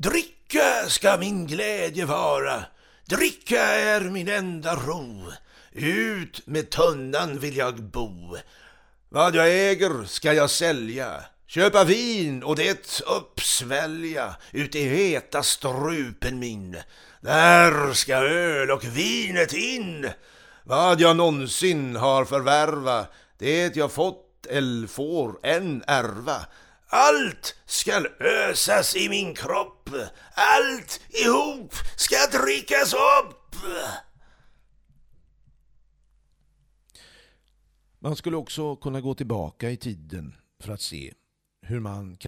Dricka ska min glädje vara, dricka är min enda ro. Ut med tunnan vill jag bo. Vad jag äger ska jag sälja, köpa vin och det uppsvälja ut i heta strupen min. Där ska öl och vinet in. Vad jag någonsin har förvärva, det jag fått eller får än ärva. Allt skall ösas i min kropp, allt ihop ska drickas upp. Man skulle också kunna gå tillbaka i tiden för att se hur man